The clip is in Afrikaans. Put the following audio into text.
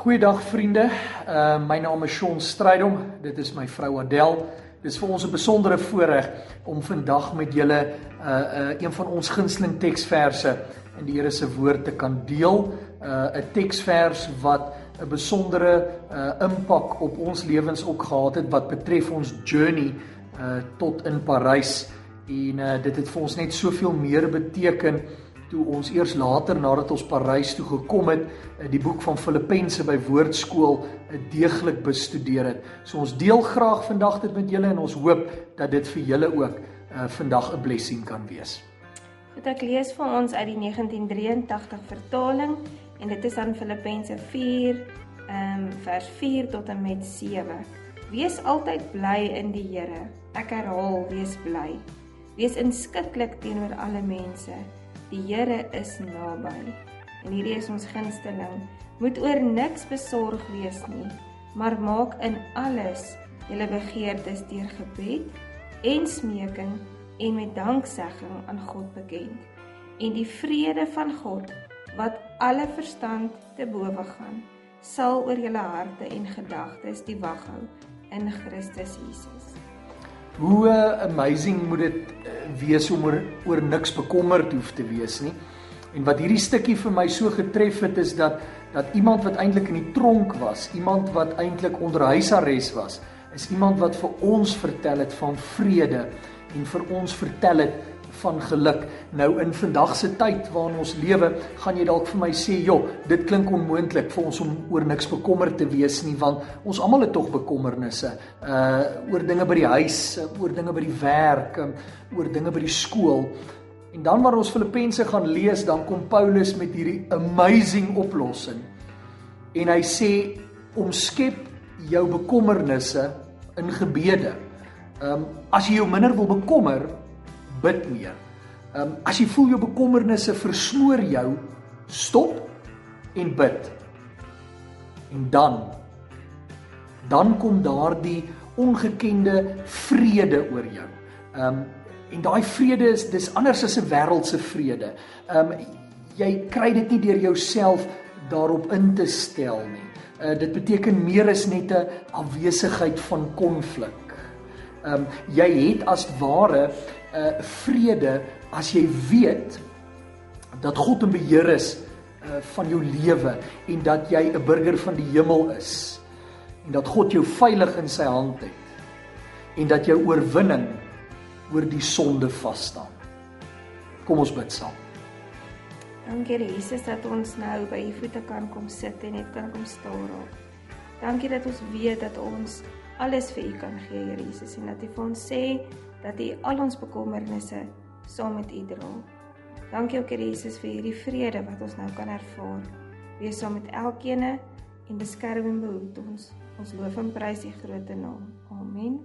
Goeiedag vriende. Uh my naam is Shaun Strydom. Dit is my vrou Adel. Dit is vir ons 'n besondere voorreg om vandag met julle uh uh een van ons gunsteling teksverse in die Here se woord te kan deel. Uh 'n teksvers wat 'n besondere uh impak op ons lewens ook gehad het wat betref ons journey uh tot in Parys. En uh dit het vir ons net soveel meer beteken toe ons eers later nadat ons Parys toe gekom het, eh, die boek van Filippense by Woordskool eh, deeglik bestudeer het. So ons deel graag vandag dit met julle en ons hoop dat dit vir julle ook uh, vandag 'n blessing kan wees. Goed, ek lees vir ons uit die 1983 vertaling en dit is aan Filippense 4 ehm um, vers 4 tot en met 7. Wees altyd bly in die Here. Ek herhaal, wees bly. Wees inskikkelik teenoor alle mense. Die Here is naby. En hierdie is ons gunsteling. Moet oor niks besorg wees nie, maar maak in alles julle begeertes deur gebed en smeking en met danksegging aan God bekend. En die vrede van God wat alle verstand te bowe gaan, sal oor julle harte en gedagtes die wag hou in Christus Jesus. Hoe amazing moet dit eh, wees om oor, oor niks bekommerd hoef te wees nie. En wat hierdie stukkie vir my so getref het is dat dat iemand wat eintlik in die tronk was, iemand wat eintlik onder huisarrest was, is iemand wat vir ons vertel het van vrede en vir ons vertel het van geluk. Nou in vandag se tyd waarin ons lewe, gaan jy dalk vir my sê, "Jo, dit klink onmoontlik vir ons om oor niks bekommerd te wees nie, want ons almal het tog bekommernisse, uh oor dinge by die huis, oor dinge by die werk, um, oor dinge by die skool." En dan wanneer ons Filippense gaan lees, dan kom Paulus met hierdie amazing oplossing. En hy sê, "Omskep jou bekommernisse in gebede." Ehm um, as jy jou minder wil bekommer, bid meer. Ehm um, as jy voel jou bekommernisse versmoor jou, stop en bid. En dan dan kom daardie ongekende vrede oor jou. Ehm um, en daai vrede is dis anders as 'n wêreldse vrede. Ehm um, jy kry dit nie deur jouself daarop in te stel nie. Uh, dit beteken meer as net 'n afwesigheid van konflik. Ehm um, jy het as ware 'n uh, eh, vrede as jy weet dat God in beheer is uh, van jou lewe en dat jy 'n burger van die hemel is en dat God jou veilig in sy hand het en dat jou oorwinning oor die sonde vas staan. Kom ons bid saam. Dankie Jesus dat ons nou by u voete kan kom sit en net kan kom staan raak. Dankie dat ons weet dat ons alles vir U kan gee, Here Jesus, en dat U vir ons sê dat U al ons bekommernisse saam met U dra. Dankie ook, Here Jesus, vir hierdie vrede wat ons nou kan ervaar. Wees saam met elkeen en beskerm en behoed ons. Ons loof en prys U groot naam. Amen.